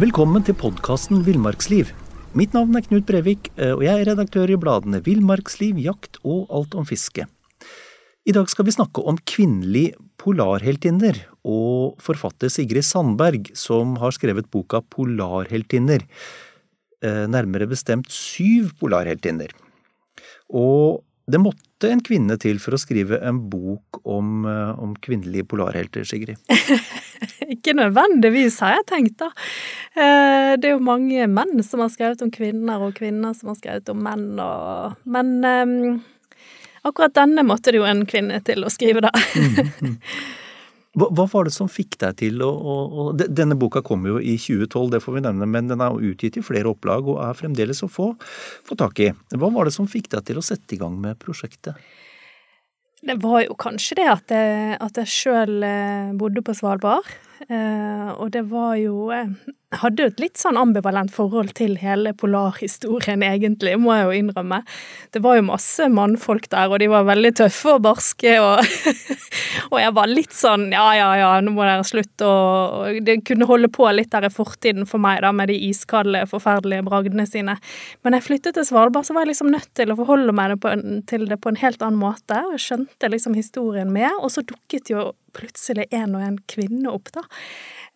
Velkommen til podkasten Villmarksliv. Mitt navn er Knut Brevik, eh, og jeg er redaktør i bladene Villmarksliv, Jakt og Alt om fiske. I dag skal vi snakke om kvinnelig polarheltinner og forfatter Sigrid Sandberg, som har skrevet boka Polarheltinner. Eh, nærmere bestemt syv polarheltinner. Og det måtte en kvinne til for å skrive en bok om, eh, om kvinnelige polarhelter, Sigrid? Ikke nødvendigvis, har jeg tenkt, da. Eh, det er jo mange menn som har skrevet om kvinner, og kvinner som har skrevet om menn, og Men um, akkurat denne måtte det jo en kvinne til å skrive, da. Hva, hva, var det som fikk deg til å, å, å, Denne boka kom jo i 2012, det får vi nevne, men den er utgitt i flere opplag og er fremdeles å få, få tak i. Hva var det som fikk deg til å sette i gang med prosjektet? Det var jo kanskje det at jeg, at jeg sjøl eh, bodde på Svalbard. Eh, og det var jo Jeg eh, hadde jo et litt sånn ambivalent forhold til hele polarhistorien, egentlig, må jeg jo innrømme. Det var jo masse mannfolk der, og de var veldig tøffe og barske, og, og jeg var litt sånn ja, ja, ja, nå må dere slutte og Det kunne holde på litt der i fortiden for meg, da, med de iskalde, forferdelige bragdene sine. Men jeg flyttet til Svalbard, så var jeg liksom nødt til å forholde meg til det på en helt annen måte, og jeg skjønte liksom historien med, og så dukket jo plutselig en og en kvinne opp, da.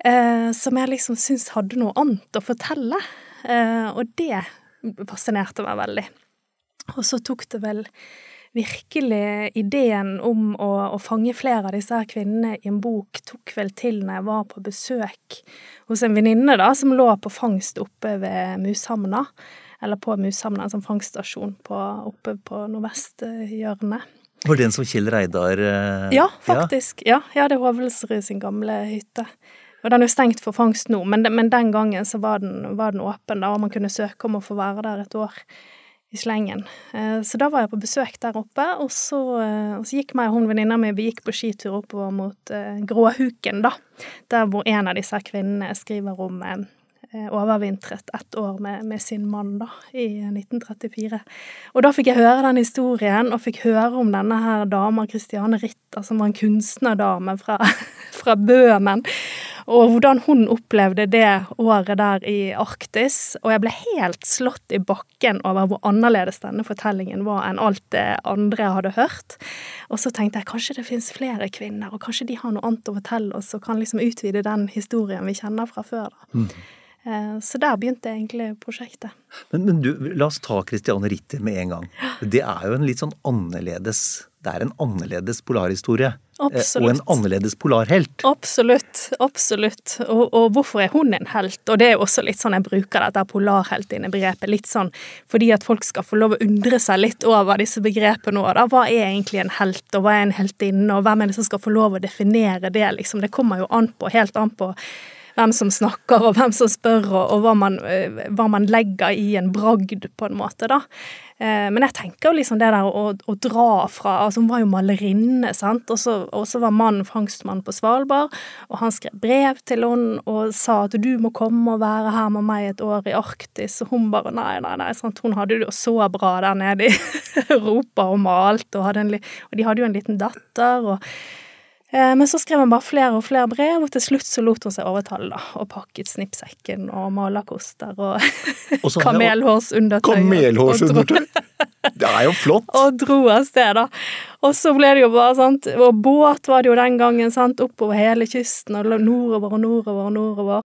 Eh, som jeg liksom syns hadde noe annet å fortelle. Eh, og det fascinerte meg veldig. Og så tok det vel virkelig ideen om å, å, fange flere av disse her kvinnene i en bok tok vel til når jeg var på besøk hos en venninne da, som lå på fangst oppe ved Mushamna. Eller på Mushamna, en sånn fangststasjon på, oppe på nordvesthjørnet. Var det den som Kjell Reidar eh, Ja, faktisk. Ja, ja det er Hovelsrud sin gamle hytte. Og den er jo stengt for fangst nå, men, men den gangen så var den, var den, åpen, da, og man kunne søke om å få være der et år i slengen. Eh, så da var jeg på besøk der oppe, og så, eh, og så gikk meg og hun venninna mi vi gikk på skitur oppover mot Gråhuken, da. Der hvor en av disse kvinnene skriver om overvintret ett år med, med, sin mann, da, i 1934. Og da fikk jeg høre den historien, og fikk høre om denne her dama, Christiane Ritter, som var en kunstnerdame fra, fra Bøhmen, og hvordan hun opplevde det året der i Arktis. Og jeg ble helt slått i bakken over hvor annerledes denne fortellingen var enn alt det andre jeg hadde hørt. Og så tenkte jeg kanskje det finnes flere kvinner, og kanskje de har noe annet å fortelle oss, og kan liksom utvide den historien vi kjenner fra før. da. Mm. Eh, så der begynte egentlig prosjektet. Men, men, du, la oss ta Christiane Ritter med en gang. Det er jo en litt sånn annerledes Det er en annerledes polarhistorie. Absolutt. Og en annerledes polarhelt. Absolutt. Absolutt. Og, og, hvorfor er hun en helt? Og det er jo også litt sånn jeg bruker dette polarheltinnebegrepet. Litt sånn fordi at folk skal få lov å undre seg litt over disse begrepene òg. Hva er egentlig en helt, og hva er en heltinne, og hvem er det som skal få lov å definere det, liksom? Det kommer jo an på, helt an på hvem som snakker, og hvem som spør, og, og hva, man, eh, hva, man, legger i en bragd, på en måte, da. Eh, men jeg tenker jo liksom det der å, å dra fra Altså, hun var jo malerinne, sant, og så, var mannen fangstmann på Svalbard, og han skrev brev til henne og sa at du må komme og være her med meg et år i Arktis, og hun bare nei, nei, nei, sant, hun hadde det jo så bra der nede i Europa og malte, og, og de hadde jo en liten datter, og men så skrev han bare flere og flere brev, og til slutt så lot hun seg overtale, da. Og pakket snippsekken og malerkoster og, og kamelhårsundertøy. Kamelhårsundertøy? Det er jo flott! Og dro av sted, da. Og så ble det jo bare, sant Og båt var det jo den gangen, sant. Oppover hele kysten og nordover og nordover og nordover.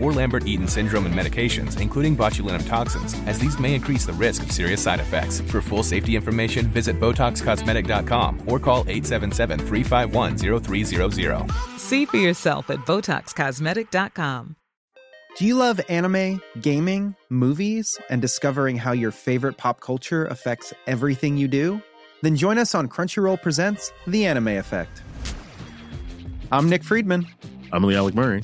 or Lambert Eaton syndrome and medications, including botulinum toxins, as these may increase the risk of serious side effects. For full safety information, visit BotoxCosmetic.com or call 877 351 0300. See for yourself at BotoxCosmetic.com. Do you love anime, gaming, movies, and discovering how your favorite pop culture affects everything you do? Then join us on Crunchyroll Presents The Anime Effect. I'm Nick Friedman. I'm Lee Alec Murray.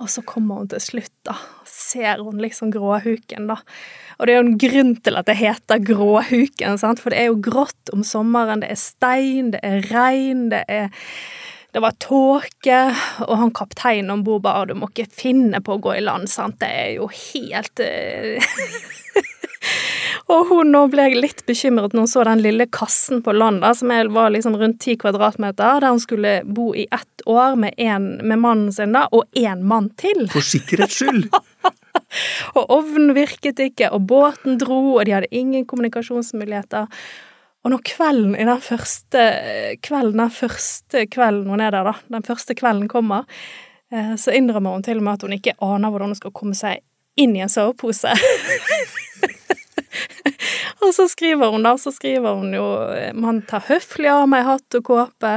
Og så kommer hun til slutt, da. Ser hun liksom gråhuken, da. Og det er jo en grunn til at det heter Gråhuken, sant? for det er jo grått om sommeren. Det er stein, det er regn, det er det var tåke, og han kapteinen om bord bare 'Du må ikke finne på å gå i land', sant. Det er jo helt eh, Og hun nå ble litt bekymret når hun så den lille kassen på land, som var liksom rundt ti kvadratmeter, der hun skulle bo i ett år med, en, med mannen sin da, og én mann til. For sikkerhets skyld! og ovnen virket ikke, og båten dro, og de hadde ingen kommunikasjonsmuligheter. Og når kvelden i den første kvelden, den første kvelden hun er der, da, den første kvelden kommer, eh, så innrømmer hun til og med at hun ikke aner hvordan hun skal komme seg inn i en sovepose. og så skriver hun da, så skriver hun jo Man tar høflig av meg hatt og kåpe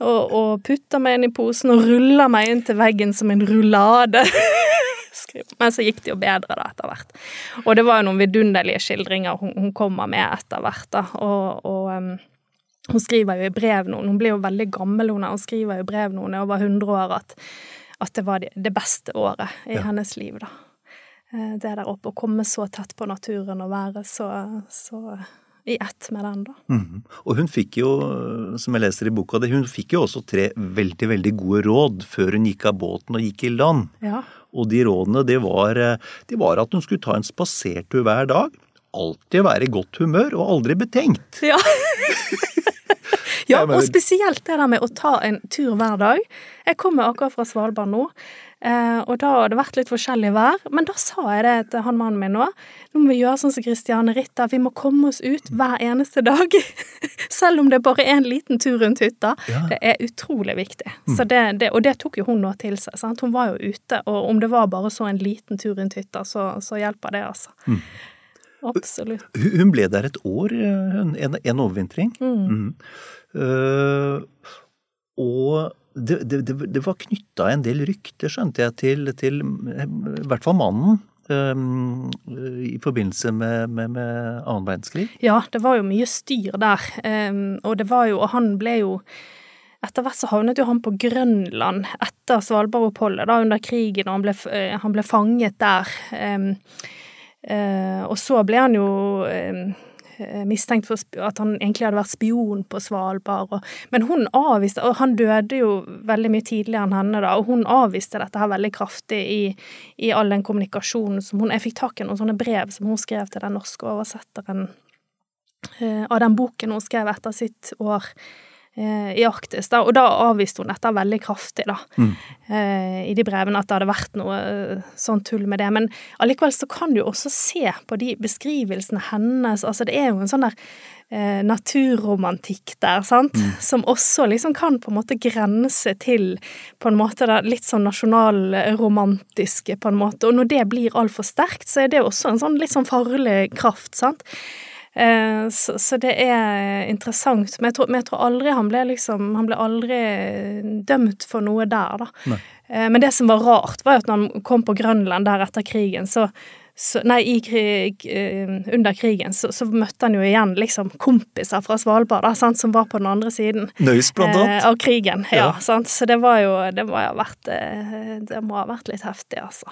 og, og putter meg inn i posen og ruller meg inn til veggen som en rullade. Men så gikk det jo bedre da etter hvert. Og det var jo noen vidunderlige skildringer hun, hun kommer med etter hvert, da. Og, og um, hun skriver jo i brev nå, hun blir jo veldig gammel hun hun skriver jo i brev nå, hun er over 100 år, at, at det var det, det beste året i Ja. hennes liv, da. Eh, Det der oppe, å komme så tett på naturen og være så, så i ett med den, da. Mhm. Og hun fikk jo, som jeg leser i boka di, hun fikk jo også tre veldig, veldig gode råd før hun gikk av båten og gikk i land. Ja. Og de rådene, det var, de var at hun skulle ta en spasertur hver dag. Alltid være i godt humør og aldri betenkt. Ja. ja, og spesielt det der med å ta en tur hver dag. Jeg kommer akkurat fra Svalbard nå, eh, og da har det vært litt forskjellig vær. Men da sa jeg det til han mannen min nå. Nå må vi gjøre sånn som Christiane Ritter, vi må komme oss ut hver eneste dag. Selv om det bare er en liten tur rundt hytta. Ja. Det er utrolig viktig. Så det, det, og det tok jo hun nå til seg. Sant? Hun var jo ute, og om det var bare så en liten tur rundt hytta, så, så hjelper det, altså. Absolutt. Hun ble der et år, en, en overvintring. Mhm. Eh, og det, det, det, var knytta en del rykter, skjønte jeg, til, til eh, i hvert fall mannen. eh, I forbindelse med, med, med annen verdenskrig. Ja, det var jo mye styr der. og det var jo Og han ble jo Etter hvert så havnet jo han på Grønland etter Svalbardoppholdet, da, under krigen, og han ble, eh, han ble fanget der. Eh, og så ble han jo eh, mistenkt for at han egentlig hadde vært spion på Svalbard. Og, men hun avviste, og han døde jo veldig mye tidligere enn henne, da, og hun avviste dette her veldig kraftig i, i all den kommunikasjonen som hun Jeg fikk tak i noen sånne brev som hun skrev til den norske oversetteren eh, av den boken hun skrev etter sitt år eh, i Arktis. Da, og da avviste hun dette veldig kraftig, da, mm. i de brevene, at det hadde vært noe eh, sånn tull med det. Men allikevel så kan du jo også se på de beskrivelsene hennes, altså det er jo en sånn der eh, naturromantikk der, sant, som også liksom kan på en måte grense til på en måte da, litt sånn nasjonalromantiske, på en måte. Og når det blir altfor sterkt, så er det også en sånn litt sånn farlig kraft, sant. Eh, Så, så det er interessant. Men jeg, tror, men jeg tror aldri han ble liksom Han ble aldri dømt for noe der, da. Nei. Eh, Men det som var rart, var at når han kom på Grønland der etter krigen, så, så, nei, i krig, eh, under krigen så, så, møtte han jo igjen liksom kompiser fra Svalbard da, sant, som var på den andre siden Nøys, blant annet. av krigen. Ja, ja. Sant? Så det var jo det, må ha vært, det må ha vært litt heftig, altså.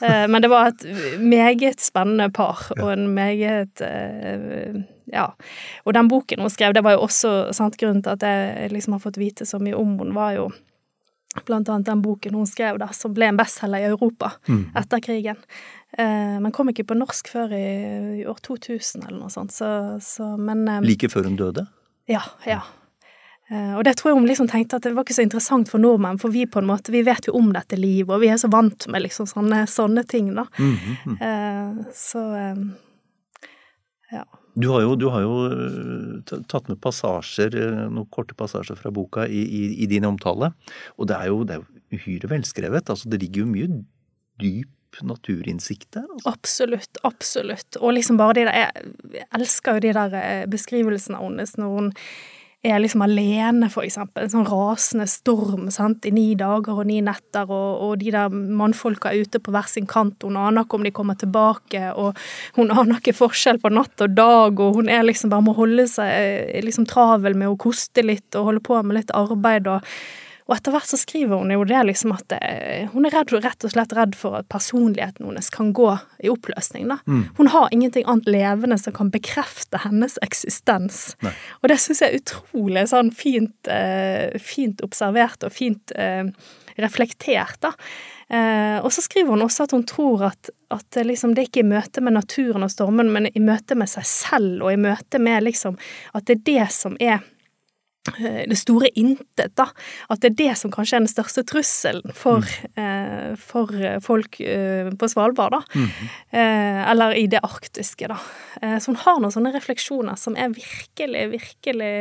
Men det var et meget spennende par, og en meget Ja. Og den boken hun skrev, det var jo også sant, grunnen til at jeg liksom har fått vite så mye om henne, var jo blant annet den boken hun skrev, da, som ble en bestselger i Europa mm. etter krigen. Eh, men kom ikke på norsk før i, i år 2000 eller noe sånt, så, så men eh, Like før hun døde? Ja. ja. Eh, og det tror jeg hun liksom tenkte at det var ikke så interessant for nordmenn, for vi på en måte, vi vet jo om dette livet, og vi er så vant med liksom sånne, sånne ting, da. Mm -hmm. så eh, ja. Du har, jo, du har, jo, tatt med passasjer, noen korte passasjer fra boka i, i, i din omtale. Og det er jo, det er jo uhyre velskrevet. Altså, det ligger jo mye dyp naturinnsikt der. Altså. Absolutt, absolutt. Og liksom bare de der Jeg elsker jo de der beskrivelsene hennes når hun er liksom alene, for eksempel. En sånn rasende storm sant? i ni dager og ni netter, og, og de der mannfolka er ute på hver sin kant. Hun aner ikke om de kommer tilbake, og hun aner ikke forskjell på natt og dag, og hun er liksom bare må holde seg eh, liksom travel med å koste litt og holde på med litt arbeid. og og etter hvert så skriver hun jo det liksom at eh, hun er redd, rett og slett redd for at personligheten hennes kan gå i oppløsning. da. Mm. Hun har ingenting annet levende som kan bekrefte hennes eksistens. Nei. Og det syns jeg er utrolig sånn fint, eh, fint observert og fint eh, reflektert, da. Eh, og så skriver hun også at hun tror at, at liksom, det er ikke i møte med naturen og stormen, men i møte med seg selv, og i møte med liksom At det er det som er det store intet, da. At det er det som kanskje er den største trusselen for, mm. eh, for eh, folk eh, på Svalbard, da. Mm. Eh, eller i det arktiske, da. Eh, så hun har noen sånne refleksjoner som er virkelig, virkelig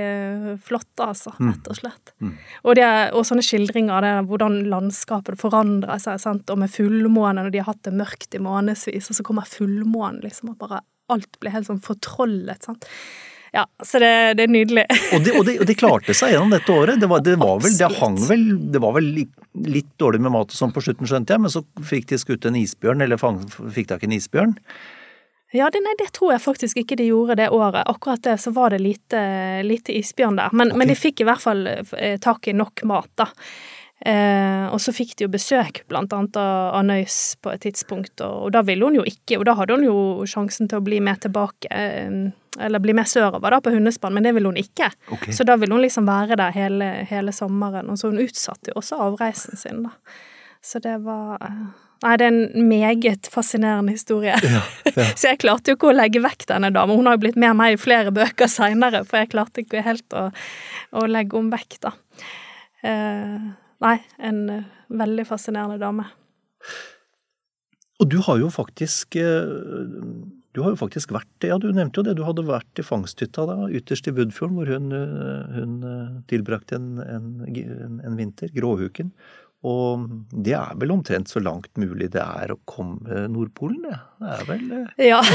flotte, altså. Mm. Rett og slett. Mm. Og, det, og, sånne skildringer av det, hvordan landskapet forandrer seg, sant? og med fullmåne, når de har hatt det mørkt i månedsvis, og så kommer fullmånen, liksom, og bare alt blir helt sånn fortrollet, sant. Ja, så det, det er nydelig. og, det, og, det, og, det, klarte seg gjennom dette året. Det var, det var vel, det hang vel Det var vel litt dårlig med mat og sånn på slutten, skjønte jeg, men så fikk de skutt en isbjørn, eller fang, fikk tak i en isbjørn. Ja, det, nei, det tror jeg faktisk ikke de gjorde det året. Akkurat det så var det lite, lite isbjørn der. Men, okay. men, de fikk i hvert fall eh, tak i nok mat, da. Eh, og så fikk de jo besøk blant annet av Nøys på et tidspunkt, og, og, da ville hun jo ikke Og da hadde hun jo sjansen til å bli med tilbake, eh, eller bli med sørover da på Hundespann, men det ville hun ikke. Okay. Så da ville hun liksom være der hele, hele, sommeren, og så hun utsatte jo også avreisen sin, da. Så det var eh, Nei, det er en meget fascinerende historie. Ja, ja. så jeg klarte jo ikke å legge vekk denne dama. Hun har jo blitt med meg i flere bøker seinere, for jeg klarte ikke helt å, å legge om vekk, da. Eh, Nei, en uh, veldig fascinerende dame. Og du har jo faktisk uh, du har jo faktisk vært Ja, du nevnte jo det. Du hadde vært i fangsthytta da, ytterst i Budfjorden, hvor hun, uh, hun tilbrakte en, en, en, vinter. Gråhuken. Og det er vel omtrent så langt mulig det er å komme Nordpolen, det. Det er vel Ja.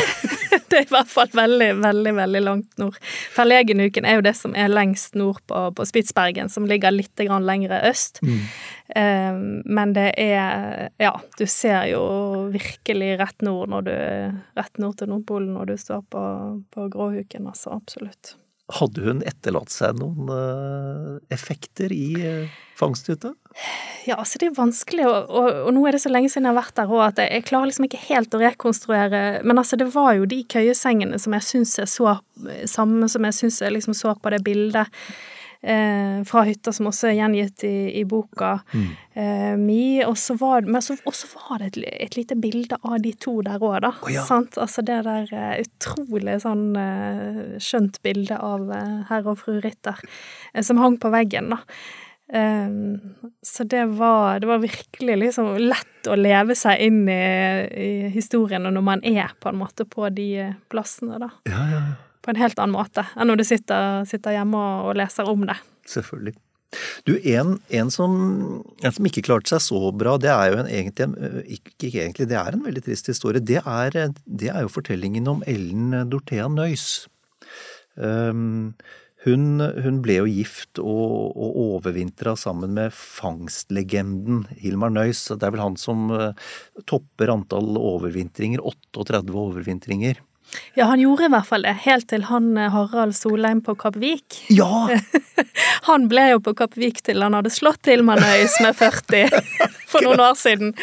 Det er i hvert fall veldig, veldig veldig langt nord. Ferlegenuken er jo det som er lengst nord på, på Spitsbergen, som ligger litt lengre øst. Mm. Um, men det er Ja, du ser jo virkelig rett nord når du Rett nord til Nordpolen når du står på, på Gråhuken, altså. Absolutt. Hadde hun etterlatt seg noen uh, effekter i uh, fangsthytta? Ja, altså det er vanskelig, og, og, og, nå er det så lenge siden jeg har vært der òg at jeg klarer liksom ikke helt å rekonstruere Men altså, det var jo de køyesengene som jeg syns jeg så Samme som jeg syns jeg liksom så på det bildet eh, fra hytta, som også er gjengitt i, i boka mm. eh, mi. Og så var, så, var det et, et, lite bilde av de to der òg, da. Oh, ja. Altså det der uh, utrolig sånn uh, skjønt bilde av uh, herr og fru Ritter som hang på veggen, da. Um, så det var, det var virkelig liksom lett å leve seg inn i, i historiene når man er på en måte på de plassene, da. Ja, ja, ja på en helt annen måte enn når du sitter, sitter hjemme og, og, leser om det. Selvfølgelig. Du, en, en, som, en, som, ikke klarte seg så bra, det er jo en, egentlig, ikke, ikke, egentlig, det er en veldig trist historie. Det er, det er jo fortellingen om Ellen Dorthea Nøys. Um, Hun, hun ble jo gift og, og overvintra sammen med fangstlegenden Hilmar Nøys. Det er vel han som uh, topper antall overvintringer. 38 overvintringer. Ja, han gjorde i hvert fall det, helt til han eh, Harald Solheim på Kapp Vik. Ja! han ble jo på Kapp Vik til han hadde slått Hilmar Nøys med 40 for noen år siden.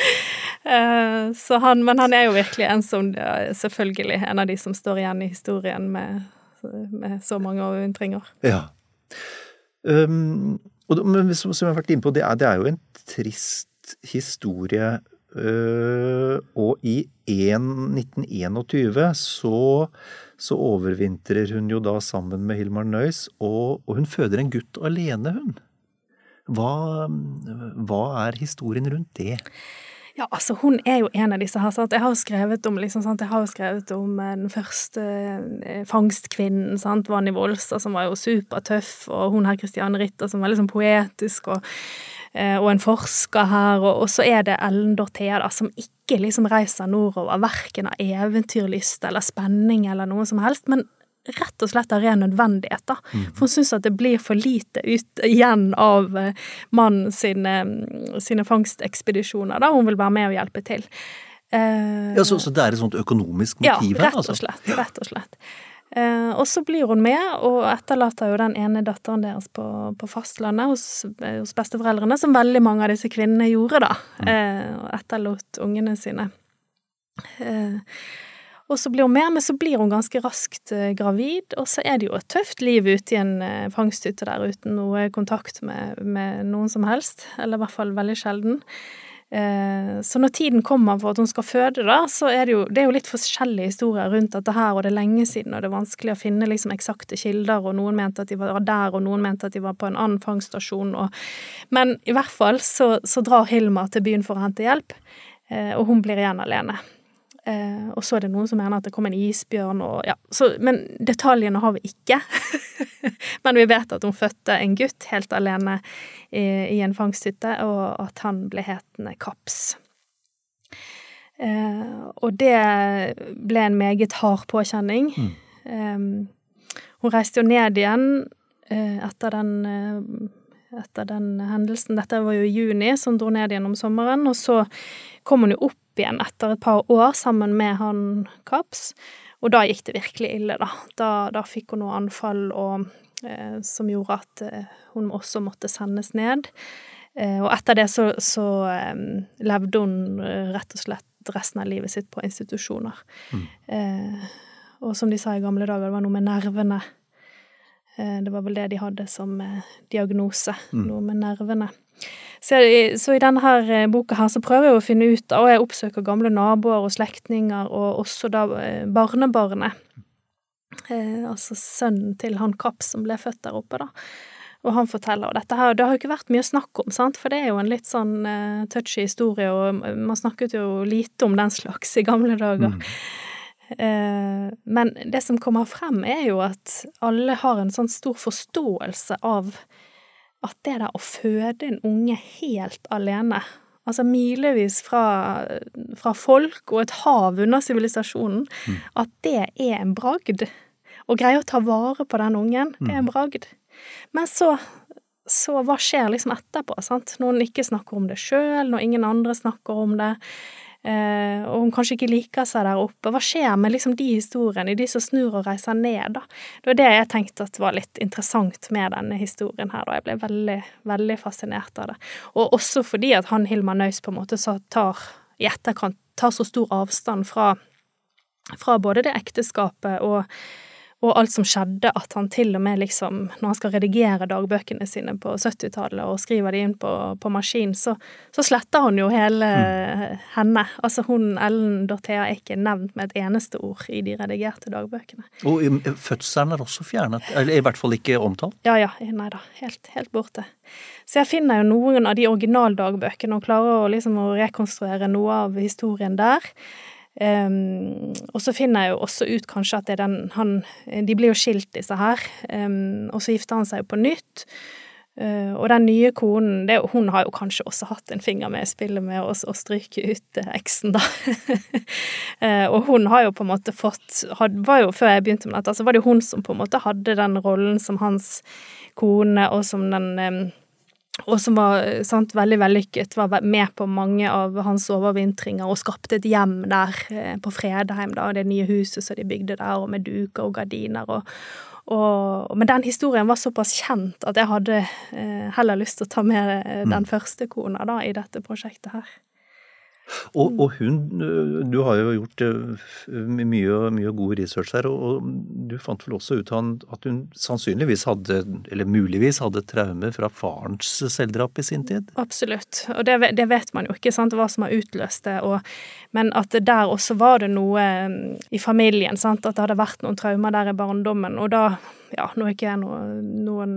Uh, så han, men han er jo virkelig en som Selvfølgelig en av de som står igjen i historien med med så mange overvintringer. Ja. Um, og, men som jeg har vært inne på, det er, det er jo en trist historie. Uh, og i 1921 så, så overvintrer hun jo da sammen med Hilmar Nøys, og, og hun føder en gutt alene, hun. Hva, hva er historien rundt det? Ja, altså hun er jo en av disse her. Sant? Jeg har jo skrevet om, liksom, sant? Jeg har jo skrevet om eh, den første eh, fangstkvinnen, sant? Vanni Volstad, som var jo supertøff, og hun her Christiane Ritter, som var liksom poetisk, og, eh, og en forsker her. Og, og, så er det Ellen Dorthea, da, som ikke liksom reiser nordover, verken av eventyrlyst eller spenning eller noe som helst, men rett og slett av ren nødvendighet. da. Mm. For hun syns at det blir for lite ut igjen av uh, mannen sine, sine fangstekspedisjoner. da, Hun vil være med og hjelpe til. Ja, så, så, det er et sånt økonomisk motiv her? Ja, rett og altså. slett. Rett og slett. Uh, og så blir hun med, og etterlater jo den ene datteren deres på, på fastlandet hos, hos, besteforeldrene, som veldig mange av disse kvinnene gjorde, da. Eh, og etterlot ungene sine. Eh, og så blir hun med, men så blir hun ganske raskt eh, gravid, og så er det jo et tøft liv ute i en eh, fangsthytte der uten noe kontakt med, med, noen som helst, eller i hvert fall veldig sjelden. Eh, så når tiden kommer for at hun skal føde, da, så er det jo, det er jo litt forskjellige historier rundt dette her, og det er lenge siden, og det er vanskelig å finne liksom eksakte kilder, og noen mente at de var der, og noen mente at de var på en annen fangststasjon, og Men i hvert fall så, så drar Hilma til byen for å hente hjelp, og hun blir igjen alene. Eh, og så er det noen som mener at det kom en isbjørn og ja. Så, men detaljene har vi ikke. men vi vet at hun fødte en gutt helt alene i, i en fangsthytte, og at han ble hetende Kaps. Eh, og det ble en meget hard påkjenning. Mm. Eh, hun reiste jo ned igjen eh, etter den eh, etter den hendelsen. Dette var jo i juni, så hun dro ned igjen om sommeren. Og så kom hun jo opp igjen etter et par år sammen med han Kaps. Og da gikk det virkelig ille, da. Da, da fikk hun noe anfall og, eh, som gjorde at eh, hun også måtte sendes ned. Eh, og etter det så, så eh, levde hun eh, rett og slett resten av livet sitt på institusjoner. Mm. Eh, og som de sa i gamle dager, det var noe med nervene. det var vel det de hadde som diagnose. Mm. Noe med nervene. Så, så, i denne her eh, boka her så prøver jeg å finne ut Og jeg oppsøker gamle naboer og slektninger, og også da eh, barnebarnet. Eh, altså sønnen til han Kapp som ble født der oppe, da. Og han forteller, og dette her, det har jo ikke vært mye snakk om, sant, for det er jo en litt sånn eh, touchy historie, og man snakket jo lite om den slags i gamle dager. Mm. Eh, men det som kommer frem, er jo at alle har en sånn stor forståelse av at det der å føde en unge helt alene, altså milevis fra, fra folk og et hav under sivilisasjonen, mm. at det er en bragd. Å greie å ta vare på den ungen, det er en mm. bragd. Men så, så hva skjer liksom etterpå, sant? Noen ikke snakker om det sjøl, når ingen andre snakker om det. Eh, og hun kanskje ikke liker seg der oppe. Hva skjer med liksom de historiene, de som snur og reiser ned, da? Det var det jeg tenkte at var litt interessant med denne historien her, da. Jeg ble veldig, veldig fascinert av det. Og også fordi at han Hilmar Nøys på en måte så tar i etterkant tar så stor avstand fra, fra både det ekteskapet og og alt som skjedde, at han til og med liksom, når han skal redigere dagbøkene sine på 70-tallet og skriver de inn på, på maskin, så, så, sletter han jo hele mm. henne. Altså hun Ellen Dorthea er ikke nevnt med et eneste ord i de redigerte dagbøkene. Og fødselen er også fjernet, eller i hvert fall ikke omtalt? Ja ja, nei da, helt, helt borte. Så jeg finner jo noen av de originaldagbøkene og klarer å liksom å rekonstruere noe av historien der. Um, og så finner jeg jo også ut kanskje at det er den han De blir jo skilt, disse her. Um, og så gifter han seg jo på nytt. Uh, og den nye konen, det, hun har jo kanskje også hatt en finger med i spillet med å, stryke ut uh, eksen, da. uh, og hun har jo på en måte fått had, var jo, Før jeg begynte med dette, så var det jo hun som på en måte hadde den rollen som hans kone, og som den um, og som var sant, veldig vellykket, var med på mange av hans overvintringer og skapte et hjem der på Fredheim, da, det nye huset som de bygde der, og med duker og gardiner og, og, men den historien var såpass kjent at jeg hadde eh, heller lyst til å ta med eh, den mm. første kona da, i dette prosjektet her. Og, og, hun, du har jo gjort mye, mye god research her, og, du fant vel også ut at hun sannsynligvis hadde, eller muligvis hadde traume fra farens selvdrap i sin tid? Absolutt, og det, det vet man jo ikke, sant, hva som har utløst det. Og, men at der også var det noe i familien, sant, at det hadde vært noen traumer der i barndommen. Og da, ja, nå er ikke jeg noen, noen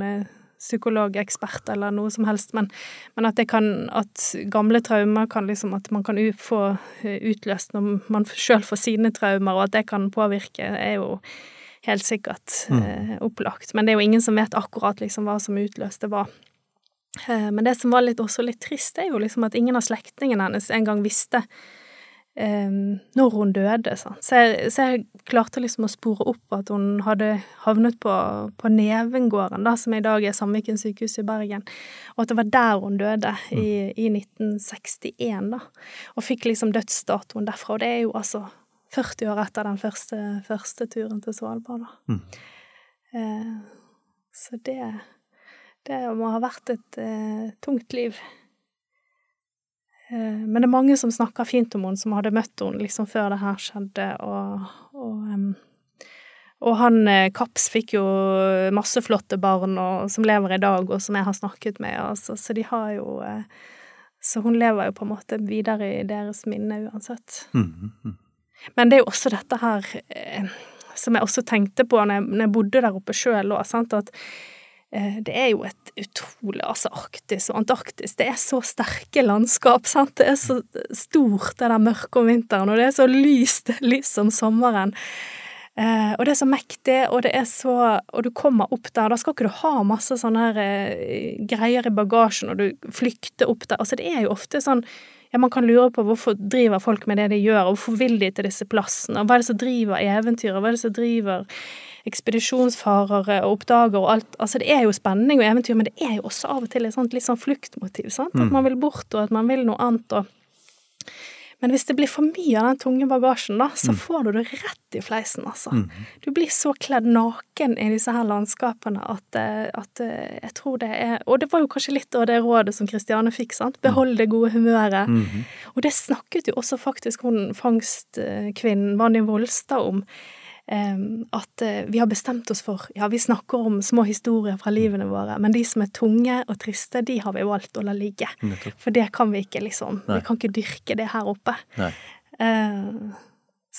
psykologekspert eller noe som helst, men, men at, kan, at gamle traumer kan liksom At man kan få eh, utløst når man sjøl får sine traumer, og at det kan påvirke, er jo helt sikkert mm. eh, opplagt. Men det er jo ingen som vet akkurat liksom hva som utløste hva. Eh, men det som var litt, også litt trist, er jo liksom at ingen av slektningene hennes engang visste når hun døde. Så jeg, så, jeg, klarte liksom å spore opp at hun hadde havnet på, på Nevengården, da, som i dag er Sandviken sykehus i Bergen, og at det var der hun døde, i, i 1961, da. Og fikk liksom dødsdatoen derfra. Og det er jo altså 40 år etter den første, første turen til Svalbard, da. Mm. Eh, så det, det må ha vært et eh, tungt liv. Eh, men det er mange som snakker fint om henne, som hadde møtt henne liksom før det her skjedde, og, og, og han eh, Kaps fikk jo masse flotte barn og, som lever i dag, og som jeg har snakket med, altså, så de har jo eh, Så hun lever jo på en måte videre i deres minne uansett. Mm -hmm. Men det er jo også dette her som jeg også tenkte på når jeg, når jeg bodde der oppe sjøl at Eh, det er jo et utrolig Altså, Arktis og Antarktis, det er så sterke landskap, sant. Det er så stort, det der mørket om vinteren, og det er så lyst, lyst om sommeren. Eh, og det er så mektig, og det er så Og du kommer opp der, da skal ikke du ha masse sånne her eh, greier i bagasjen når du flykter opp der. Altså, det er jo ofte sånn ja, man kan lure på hvorfor driver folk med det de gjør, og hvorfor vil de til disse plassene, og hva er det som driver eventyret, hva er det som driver ekspedisjonsfarere og oppdager og alt. Altså, det er jo spenning og eventyr, men det er jo også av og til et sånt litt sånn fluktmotiv, sant. At mm. man vil bort, og at man vil noe annet. og men hvis det blir for mye av den tunge bagasjen, da, så mm. får du det rett i fleisen, altså. Mm. Du blir så kledd naken i disse her landskapene at, eh, at, eh, jeg tror det er Og det var jo kanskje litt av det rådet som Kristiane fikk, sant. Behold det gode humøret. Mm. Og det snakket jo også faktisk hun fangstkvinnen Vanja Volstad om at eh, vi har bestemt oss for Ja, vi snakker om små historier fra livene våre, men de som er tunge og triste, de har vi valgt å la ligge. For det kan vi ikke, liksom. Nei. Vi kan ikke dyrke det her oppe. Nei. Uh,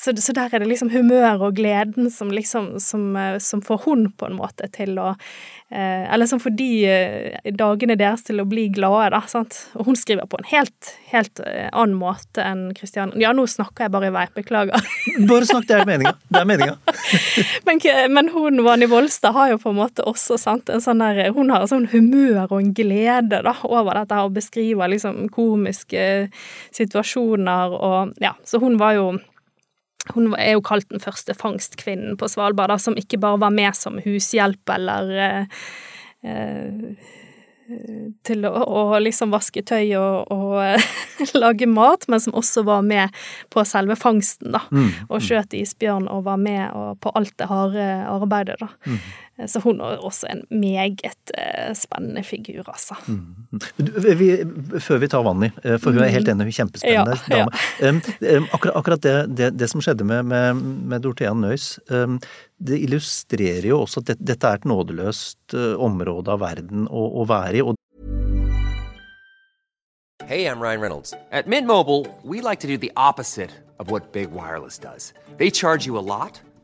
så, så, der er det liksom humøret og gleden som liksom som, eh, som, får hun på en måte til å eh, Eller som får de eh, dagene deres til å bli glade, da. sant? Og hun skriver på en helt, helt annen måte enn Kristian. Ja, nå snakker jeg bare i vei, beklager. Bare snakk, det er meninga. Det er meninga. men, men, hun, Vani Volstad, har jo på en måte også sant, en sånn der Hun har sånn humør og en glede da, over dette her, og beskriver liksom komiske situasjoner og Ja, så hun var jo hun er jo kalt den første fangstkvinnen på Svalbard, da, som ikke bare var med som hushjelp eller eh, eh, til å, å, liksom vaske tøy og, og lage mat, men som også var med på selve fangsten, da. Mm, og skjøt isbjørn og var med på alt det harde arbeidet, da. Mm. Så hun er også en meget uh, spennende figur, altså. Mm. Vi, før vi tar vann i, eh, for hun er helt enig, hun er kjempespennende ja, dame. Ja. Akkurat, akkurat det, det, det, som skjedde med, med, med Dorthea Nøys, det illustrerer jo også at det, dette er et nådeløst område av verden å, å være i. og Hey, I'm Ryan Reynolds. At Mint Mobile, we like to do the opposite of what Big Wireless does. They charge you a lot,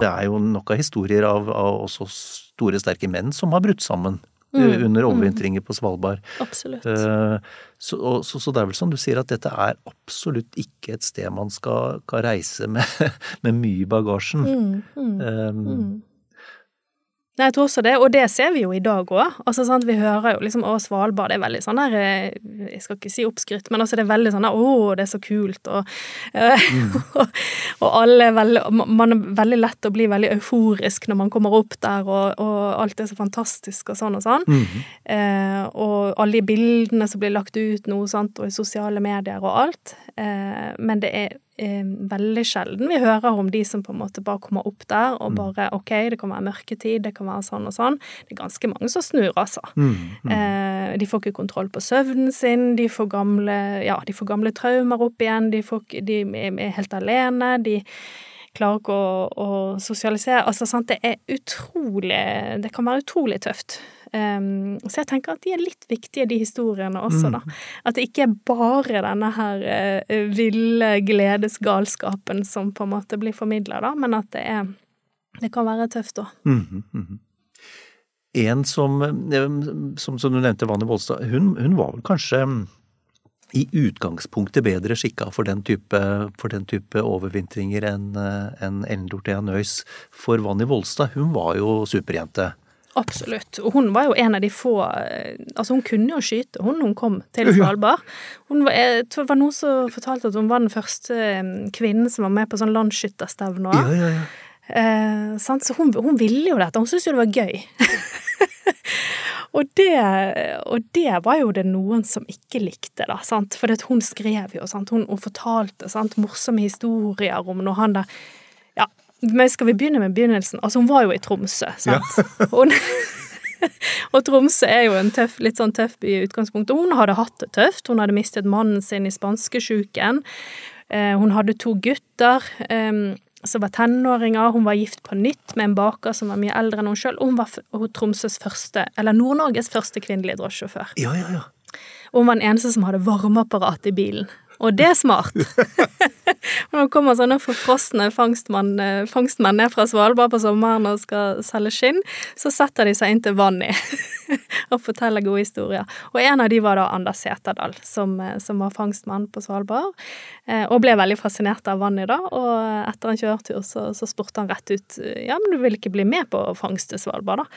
Det er jo nok av historier av, av også store, sterke menn som har brutt sammen Mm, eh, under overvintringer på Svalbard. Absolutt. Uh, Så, så, så det er vel som du sier, at dette er absolutt ikke et sted man skal, skal reise med, med mye i bagasjen. Mm, mm, Um, mm. Nei, jeg tror også det, og det ser vi jo i dag òg. Altså, sant, vi hører jo liksom å, Svalbard det er veldig sånn der eh, Jeg skal ikke si oppskrytt, men altså det er veldig sånn der, å, det er så kult, og, mm. og, og alle er veldig Man er veldig lett å bli veldig euforisk når man kommer opp der, og, og alt er så fantastisk og sånn og sånn. eh, og alle de bildene som blir lagt ut nå, sant, og i sosiale medier og alt. Eh, men det er eh, veldig sjelden vi hører om de som på en måte bare kommer opp der og bare OK, det kan være mørketid, det kan være sånn og sånn. Det er ganske mange som snur, altså. Eh, de får ikke kontroll på søvnen sin, de får gamle, ja, de får gamle traumer opp igjen, de, får, de er helt alene, de klarer ikke å, å sosialisere. Altså, sant, det er utrolig Det kan være utrolig tøft. Um, så jeg tenker at de er litt viktige, de historiene også, da. At det ikke er bare denne her uh, ville gledesgalskapen som på en måte blir formidla, da, men at det er Det kan være tøft òg. Mhm, mhm. En som, eh, som, som du nevnte, Vanni Volstad, hun, hun var vel kanskje mm, i utgangspunktet bedre skikka for den type, for den type overvintringer enn en Ellen Dorthea Nøys. For Vanni Volstad, hun var jo superjente. Absolutt. Og hun var jo en av de få eh, Altså, hun kunne jo skyte, hun hun kom til Svalbard. Hun var, jeg tror det var noen som fortalte at hun var den første eh, kvinnen som var med på sånn landsskytterstevne. Ja, ja, ja. Eh, sant? Så hun, hun ville jo dette, hun syntes jo det var gøy. og, det, og det var jo det noen som ikke likte, da, sant. For hun skrev jo, sant. Hun, hun fortalte sant? morsomme historier om når han der men skal vi begynne med begynnelsen? Altså, hun var jo i Tromsø, sant. Hun, og Tromsø er jo en tøff, litt sånn tøff by i utgangspunktet. Hun hadde hatt det tøft. Hun hadde mistet mannen sin i spanskesjuken. Eh, hun hadde to gutter eh, som var tenåringer. Hun var gift på nytt med en baker som var mye eldre enn hun sjøl. Og hun var Tromsøs første, eller Nord-Norges første kvinnelige drosjesjåfør. Ja, ja, ja. Og hun var den eneste som hadde varmeapparat i bilen. Og det er smart. Det kommer sånne forfrosne eh, fangstmenn ned fra Svalbard på sommeren og skal selge skinn, så setter de seg inn til vann i og forteller gode historier. Og en av de var da Anders Seterdal, som, eh, som var fangstmann på Svalbard, eh, og ble veldig fascinert av vannet da. Og etter en kjøretur så, så spurte han rett ut ja, men du vil ikke bli med på fangst til Svalbard, da?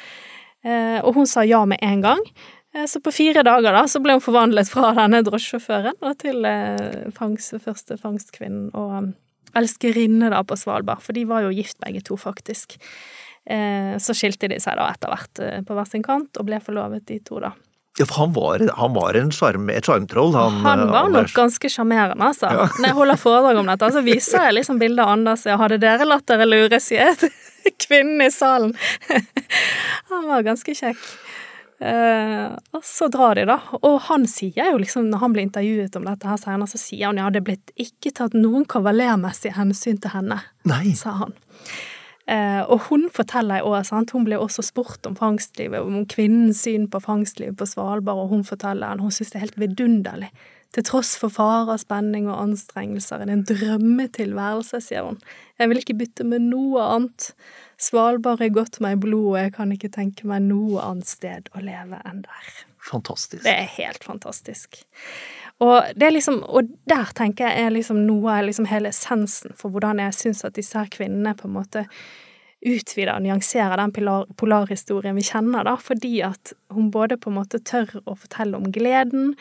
Og hun sa ja med en gang. Eh, Så på fire dager da, så ble hun forvandlet fra denne drosjesjåføren til eh, fangst, første fangstkvinnen og um, elskerinne da på Svalbard, for de var jo gift begge to, faktisk. Eh, Så skilte de seg da etter hvert på hver sin kant, og ble forlovet de to, da. ja for han var, han var en sjarm, et sjarmtroll, han. Han var var nok ganske sjarmerende, altså. Når jeg holder foredrag om dette, så viser jeg liksom bildet av Anders. Ja, hadde dere latt dere lure, sier jeg til kvinnen i salen. Han var ganske kjekk. Eh, og så drar de, da. Og han sier jo liksom, når han blir intervjuet om dette her senere, så sier han ja, det er blitt ikke tatt noen kavalermessig hensyn til henne, Nei. sa han. Eh, og hun forteller jo også, sant, hun ble også spurt om fangstlivet, om kvinnens syn på fangstlivet på Svalbard, og hun forteller at hun syns det er helt vidunderlig. Til tross for farer, spenning og anstrengelser er det en drømmetilværelse, sier hun. Jeg vil ikke bytte med noe annet. Svalbard er gått meg i blodet, og jeg kan ikke tenke meg noe annet sted å leve enn der. fantastisk. Det er helt fantastisk. Og, det er liksom, og der tenker jeg er liksom noe liksom hele essensen for hvordan jeg syns at disse her kvinnene på en måte utvider og nyanserer den polarhistorien vi kjenner, da, fordi at hun både på en måte tør å fortelle om gleden,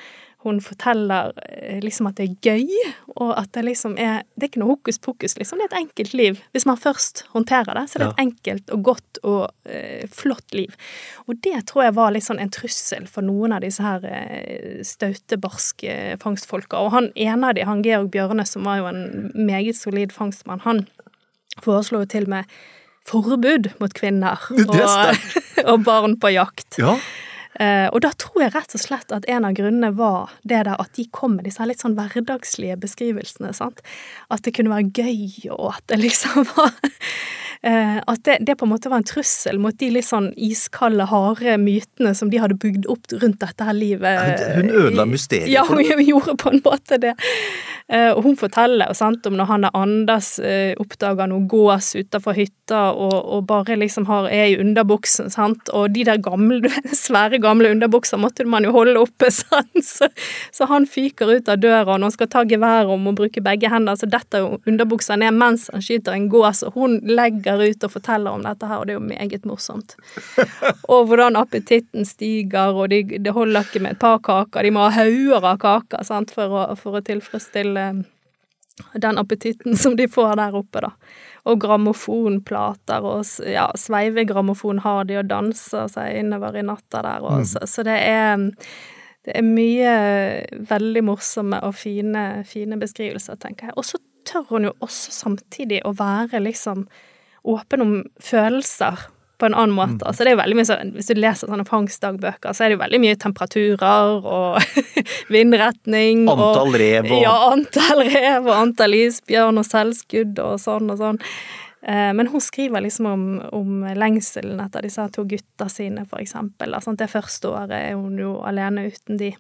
hun forteller eh, liksom at det er gøy, og at det liksom er Det er ikke noe hokus pokus, liksom. Det er et enkelt liv. Hvis man først håndterer det, så er det et enkelt og godt og eh, flott liv. Og det tror jeg var litt sånn en trussel for noen av disse her eh, staute, barske fangstfolka. Og han ene av de, han Georg Bjørne, som var jo en meget solid fangstmann, han foreslo jo til og med forbud mot kvinner og, og barn på jakt. Ja. Eh, og da tror jeg rett og slett at en av grunnene var det der at de kom med disse litt sånn hverdagslige beskrivelsene. sant? At det kunne være gøy, og at det liksom var At det, det, på en måte var en trussel mot de litt sånn iskalde, harde mytene som de hadde bygd opp rundt dette her livet. Hun ødela mysteriet ja, for hun gjorde på en måte det. Eh, og hun forteller sant, om når han er Anders eh, oppdager noe gås utafor hytta og, og, bare liksom har, er i underbuksen, sant, og de der gamle, svære gamle underbukser måtte man jo holde oppe, sant, så, så han fyker ut av døra når han skal ta geværet om å bruke begge hender, så detter jo underbuksa ned mens han skyter en gås, og hun legger ut og forteller om dette her, og det er jo meget morsomt. Og hvordan appetitten stiger, og de, det holder ikke med et par kaker, de må ha hauger av kaker sant, for å, for å tilfredsstille den appetitten som de får der oppe, da. Og grammofonplater, og ja, sveivegrammofon har de og danser seg innover i natta der, og, mm. så, så, det er det er mye veldig morsomme og fine, fine beskrivelser, tenker jeg. Og så tør hun jo også samtidig å være liksom åpen om følelser på en annen måte. Mm. Altså, det er jo veldig mye sånn, Hvis du leser sånne fangstdagbøker, så er det jo veldig mye temperaturer og vindretning Antall rev og Ja, antall rev og antall isbjørn og selvskudd og sånn og sånn. Eh, men hun skriver liksom om, om lengselen etter disse to gutta sine, for eksempel. Altså, det første året er hun jo alene uten de.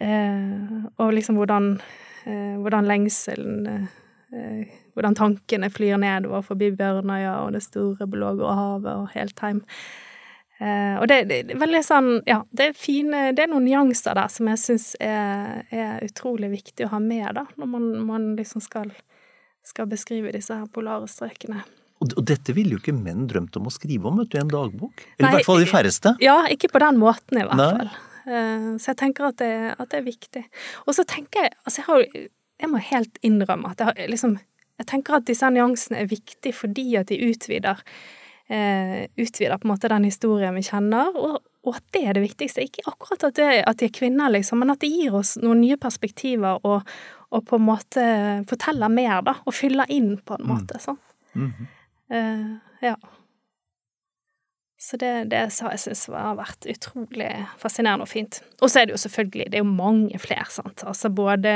Eh, og liksom hvordan, eh, hvordan lengselen hvordan tankene flyr nedover forbi Bjørnøya og det store blågrå havet og helt hjem. Eh, og det, det, er veldig sånn Ja, det er fine Det er noen nyanser der som jeg syns er, er, utrolig viktig å ha med, da, når man, man liksom skal, skal, beskrive disse her polare strøkene. Og, dette ville jo ikke menn drømt om å skrive om, vet du, i en dagbok. Eller i hvert fall de færreste. Ja, ikke på den måten, i hvert Nei. fall. Eh, så jeg tenker at det, at det er viktig. Og så tenker jeg Altså, jeg har Jeg må helt innrømme at jeg har liksom jeg tenker at disse nyansene er viktige fordi at de utvider, eh, utvider på en måte den historien vi kjenner, og, og, at det er det viktigste. Ikke akkurat at, det, at de er kvinner, liksom, men at det gir oss noen nye perspektiver og, og på en måte forteller mer, da, og fyller inn på en måte. sånn. Mm -hmm. eh, ja. Så det, det jeg syns har vært utrolig fascinerende og fint. Og så er det jo selvfølgelig, det er jo mange flere, sant. Altså både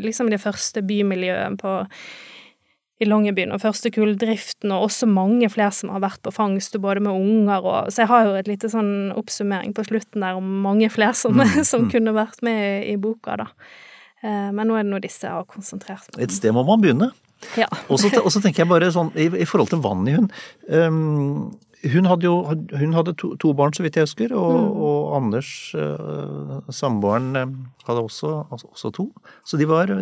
liksom det første bymiljøet på i Longyearbyen og første kulldriften, og også mange flere som har vært på fangst, både med unger og Så jeg har jo et lite sånn oppsummering på slutten der om mange flere som, mm, som mm. kunne vært med i boka, da. Eh, men nå er det nå disse jeg har konsentrert meg om. Et sted må man begynne. Ja. og så tenker jeg bare sånn, i, i forhold til vann i um, hun hadde jo hun hadde to, to, barn, så vidt jeg husker, og, mm. og Anders, uh, samboeren, hadde også, altså, også, to. Så de var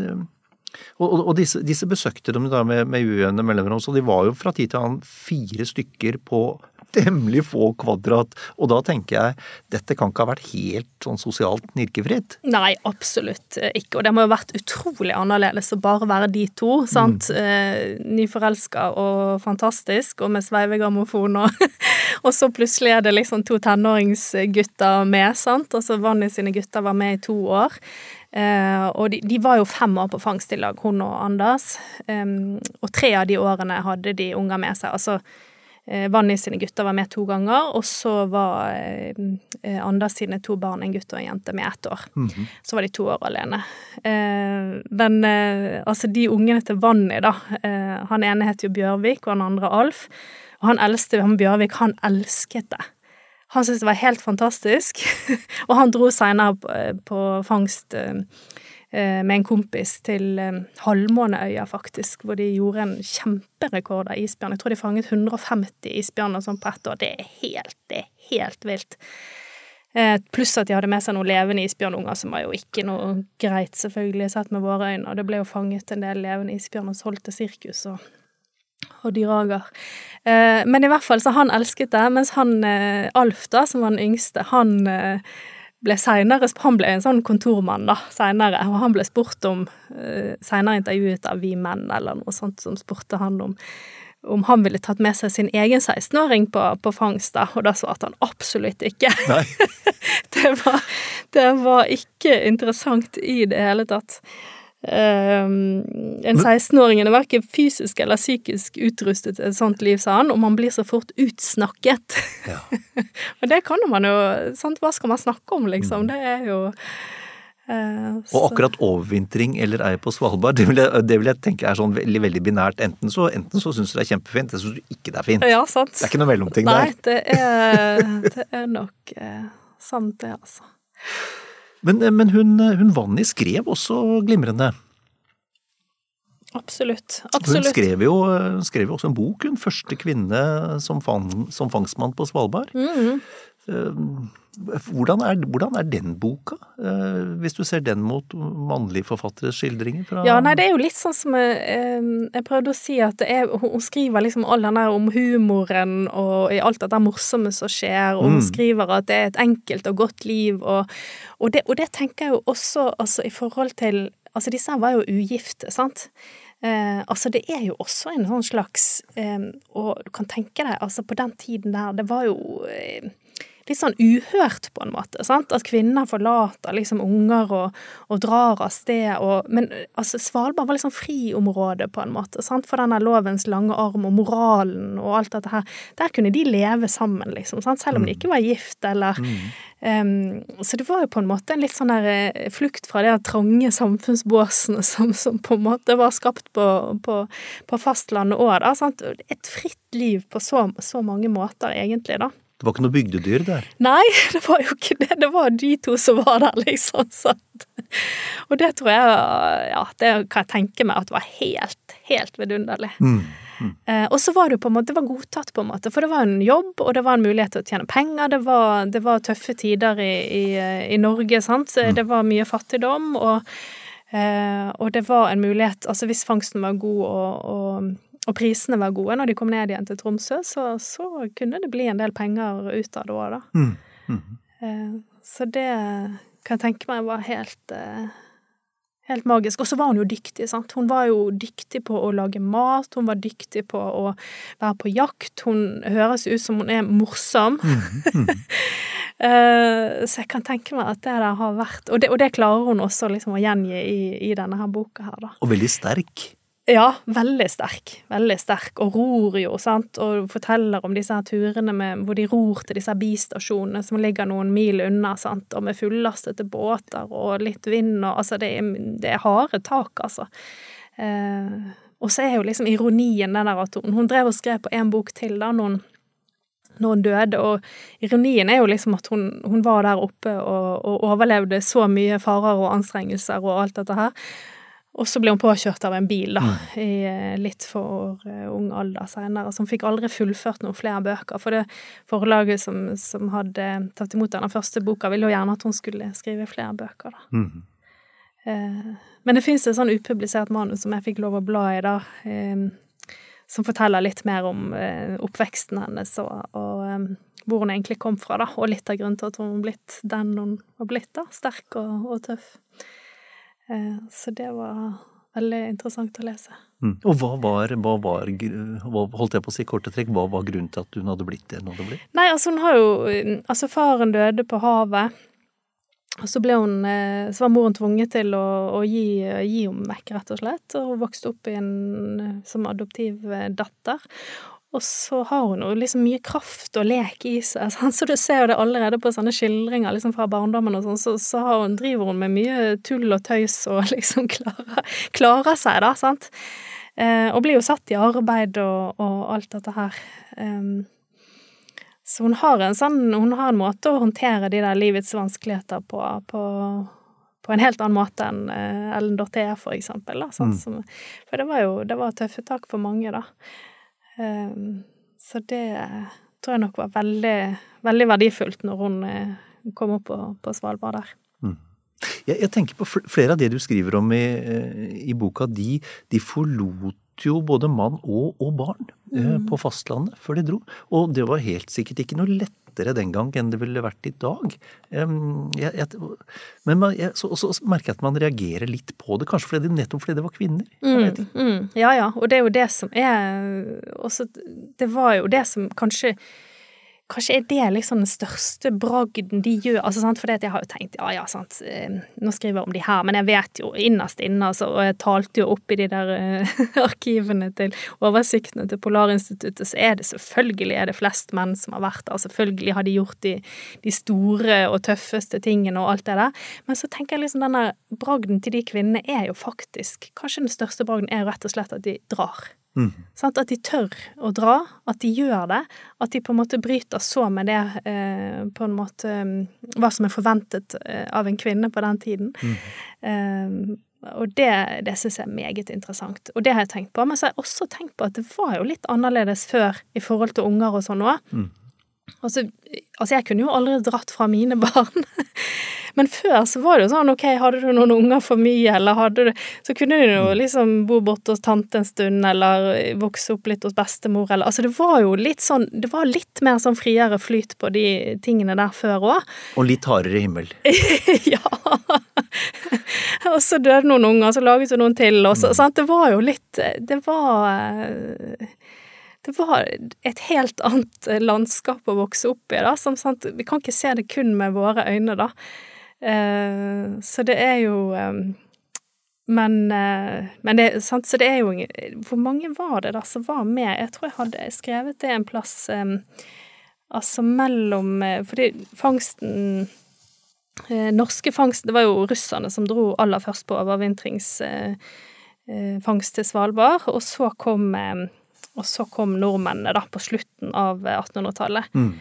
og, og, og disse, disse, besøkte de da med, med ujevne mellomrom, så de var jo fra tid til annen fire stykker på temmelig få kvadrat. Og da tenker jeg dette kan ikke ha vært helt sånn sosialt nirkefritt? Nei, absolutt ikke. Og det må jo ha vært utrolig annerledes å bare være de to. sant? Mm. Eh, nyforelska og fantastisk, og med sveivegrammofon og Og så plutselig er det liksom to tenåringsgutter med, sant. Altså Vanni sine gutter var med i to år. Uh, og de, de, var jo fem år på fangst i lag, hun og Anders. Eh, og tre av de årene hadde de unger med seg. Altså eh, Vanni sine gutter var med to ganger, og så var uh, Anders sine to barn, en gutt og en jente, med ett år. Mm -hmm. Så var de to år alene. men altså, de ungene til Vanni, da Han ene het jo Bjørvik, og han andre Alf. Og han eldste, han Bjørvik, han elsket det. Han syntes det var helt fantastisk, og han dro seinere på, på, fangst eh, eh, med en kompis til eh, Halvmåneøya, faktisk, hvor de gjorde en kjemperekord av isbjørn. Jeg tror de fanget 150 isbjørner sånn på ett år. Det er helt, det er helt vilt. Eh, pluss at de hadde med seg noen levende isbjørnunger, som var jo ikke noe greit, selvfølgelig, sett med våre øyne. Og det ble jo fanget en del levende isbjørner som solgt til sirkus og, og dyrehager. Eh, men i hvert fall, så han elsket det, mens han eh, Alf, da, som var den yngste, han eh, ble senere, Han ble en sånn kontormann, da, seinere, og han ble spurt om eh, Seinere intervjuet av Vi Menn eller noe sånt, som spurte han om om han ville tatt med seg sin egen 16-åring på, på, fangst, da, og da svarte han absolutt ikke. det, var, det, var, ikke interessant i det hele tatt. Um, en 16-åring er verken fysisk eller psykisk utrustet til et sånt liv, sa han, og man blir så fort utsnakket. Ja. og det kan man jo sant? Hva skal man snakke om, liksom? Mm. Det er jo uh, og akkurat overvintring eller ei på Svalbard, det vil, jeg, det vil, jeg, tenke er sånn veldig veldig binært. Enten så, enten så syns du det er kjempefint, eller så syns du ikke det er fint. Ja, sant. Det er ikke noe mellomting Nei, der. Nei, det det er nok uh, sant, det, altså. Men, eh, men hun, hun Vanni skrev også glimrende. Absolutt. Absolutt. Hun skrev jo, hun skrev også en bok, hun første kvinne som, fang, som fangstmann på Svalbard. Mm -hmm. Hvordan er, hvordan er, den boka, eh, hvis du ser den mot mannlige forfatteres skildringer? Fra ja, nei, det er jo litt sånn som jeg, eh, jeg prøvde å si, at er, hun skriver liksom all den der om humoren og i alt dette morsomme som skjer, og hun mm. skriver at det er et enkelt og godt liv, og, og, det, og det, tenker jeg jo også altså, i forhold til Altså, disse her var jo ugifte, sant? Eh, altså, det er jo også en sånn slags eh, Og du kan tenke deg, altså, på den tiden der, det var jo eh, litt sånn uhørt, på en måte. Sant? At kvinner forlater liksom unger og, og drar av sted. Og, men altså, Svalbard var liksom friområde, på en måte, sant? for denne lovens lange arm og moralen og alt dette her. Der kunne de leve sammen, liksom, sant? selv om de mm. ikke var gift, eller mm. um, Så det var jo på en måte en litt sånn der eh, flukt fra de trange samfunnsbåsene som, som, på en måte var skapt på, på, på fastlandet òg, da. Sant? Et fritt liv på så, så mange måter, egentlig, da. Det var ikke noe bygdedyr der? Nei, det var jo ikke det. Det var de to som var der, liksom. Sånn. Og det tror jeg Ja, det kan jeg tenke meg at var helt, helt vidunderlig. Mm. Mm. Eh, og så var det på en måte, det var godtatt, på en måte, for det var en jobb, og det var en mulighet til å tjene penger. Det var, det var tøffe tider i, i, i Norge, sant. Mm. Det var mye fattigdom, og, eh, og det var en mulighet Altså, hvis fangsten var god og, og og prisene var gode når de kom ned igjen til Tromsø, så, så kunne det bli en del penger ut av det òg, da. Mm. Mm. Så det kan jeg tenke meg var helt, eh, helt magisk. Og så var hun jo dyktig, sant. Hun var jo dyktig på å lage mat, hun var dyktig på å være på jakt. Hun høres ut som hun er morsom. Mm. så jeg kan tenke meg at det der har vært Og det, og det klarer hun også liksom å gjengi i, i denne her boka her, da. Og veldig sterk. Ja, veldig sterk. Veldig sterk. Og ror jo, sant, og forteller om disse her turene med, hvor de ror til disse bistasjonene som ligger noen mil unna, sant, og med fullastede båter og litt vind og Altså, det er, det er harde tak, altså. Eh, og så er jo liksom ironien den der at hun, hun drev og skrev på en bok til da når hun, når hun døde, og ironien er jo liksom at hun, hun var der oppe og, og overlevde så mye farer og anstrengelser og alt dette her. Og så ble hun påkjørt av en bil, da, mm. i eh, litt for uh, ung alder seinere. Så hun fikk aldri fullført noen flere bøker. For det forlaget som, som hadde tatt imot denne første boka, ville jo gjerne at hun skulle skrive flere bøker, da. Mm. Uh, men det fins et sånn upublisert manus som jeg fikk lov å bla i, da. Som forteller litt mer om oppveksten hennes og, og hvor hun egentlig kom fra, da. Og litt av grunnen til at hun har blitt den hun har blitt, da. Sterk og, og tøff. Eh, så det var veldig interessant å lese. Mm. Og hva var, hva var, holdt jeg på å si korte trekk, hva var grunnen til at hun hadde blitt det hun hadde blitt? Nei, altså hun har jo Altså faren døde på havet. Og så ble hun eh, Så var moren tvunget til å, å gi, gi henne vekk, rett og slett. Og vokste opp en, som adoptiv datter. Og så har hun jo liksom mye kraft og lek i seg, sånn. så du ser jo det allerede på sånne skildringer liksom fra barndommen og sånn, så, så hun, driver hun med mye tull og tøys og liksom klarer, klarer seg, da, sant. Eh, og blir jo satt i arbeid og, og alt dette her. Um, så hun har en sånn, hun har en måte å håndtere de der livets vanskeligheter på, på på en helt annen måte enn uh, Ellen Dorthea, for eksempel. Da, mm. som, for det var jo det var tøffe tak for mange, da. Ehm, så det tror jeg nok var veldig, veldig verdifullt når hun, eh, kom opp på, på Svalbard der. Mm. Jeg, jeg, tenker på flere av det du skriver om i, i boka, de, de forlot jo både mann og, og barn mm. på fastlandet før de dro. Og det var helt sikkert ikke noe lett lettere den gang enn det ville vært i dag. Jeg, jeg, men man, jeg, så, så, merker jeg at man reagerer litt på det, kanskje fordi det, nettopp fordi det var kvinner. Mm, mm, ja ja, og det er jo det som er også, Det var jo det som kanskje Kanskje er det liksom den største bragden de gjør. altså sant, For jeg har jo tenkt ja ja, sant, eh, nå skriver jeg om de her, men jeg vet jo innerst inne, altså, og jeg talte jo opp i de der uh, arkivene til oversiktene til Polarinstituttet, så er det selvfølgelig er det flest menn som har vært der. Selvfølgelig har de gjort de, de store og tøffeste tingene og alt det der. Men så tenker jeg liksom denne bragden til de kvinnene er jo faktisk Kanskje den største bragden er rett og slett at de drar. Mm. Sånn, at de tør å dra, at de gjør det. At de på en måte bryter så med det eh, på en måte mm, Hva som er forventet eh, av en kvinne på den tiden. Mm. Eh, og det, det syns jeg er meget interessant. Og det har jeg tenkt på. Men så har jeg også tenkt på at det var jo litt annerledes før i forhold til unger og sånn òg. Mm. Altså, altså, jeg kunne jo aldri dratt fra mine barn. Men før så var det jo sånn ok, hadde du noen unger for mye, eller hadde du Så kunne du jo mm. liksom bo borte hos tante en stund, eller vokse opp litt hos bestemor, eller Altså det var jo litt sånn Det var litt mer sånn friere flyt på de tingene der før òg. Og litt hardere himmel. ja. og så døde noen unger, så laget du noen til, og så mm. Sant, det var jo litt Det var det var et helt annet landskap å vokse opp i, da. Som, sant, vi kan ikke se det kun med våre øyne, da. Eh, så det er jo eh, men, eh, men det, sant, så det er jo Hvor mange var det da som var med? Jeg tror jeg hadde skrevet det en plass Altså mellom Fordi fangsten Norske fangst Det var jo russerne som dro aller først på overvintringsfangst til Svalbard, og så kom og så kom nordmennene da på slutten av 1800-tallet. Mm.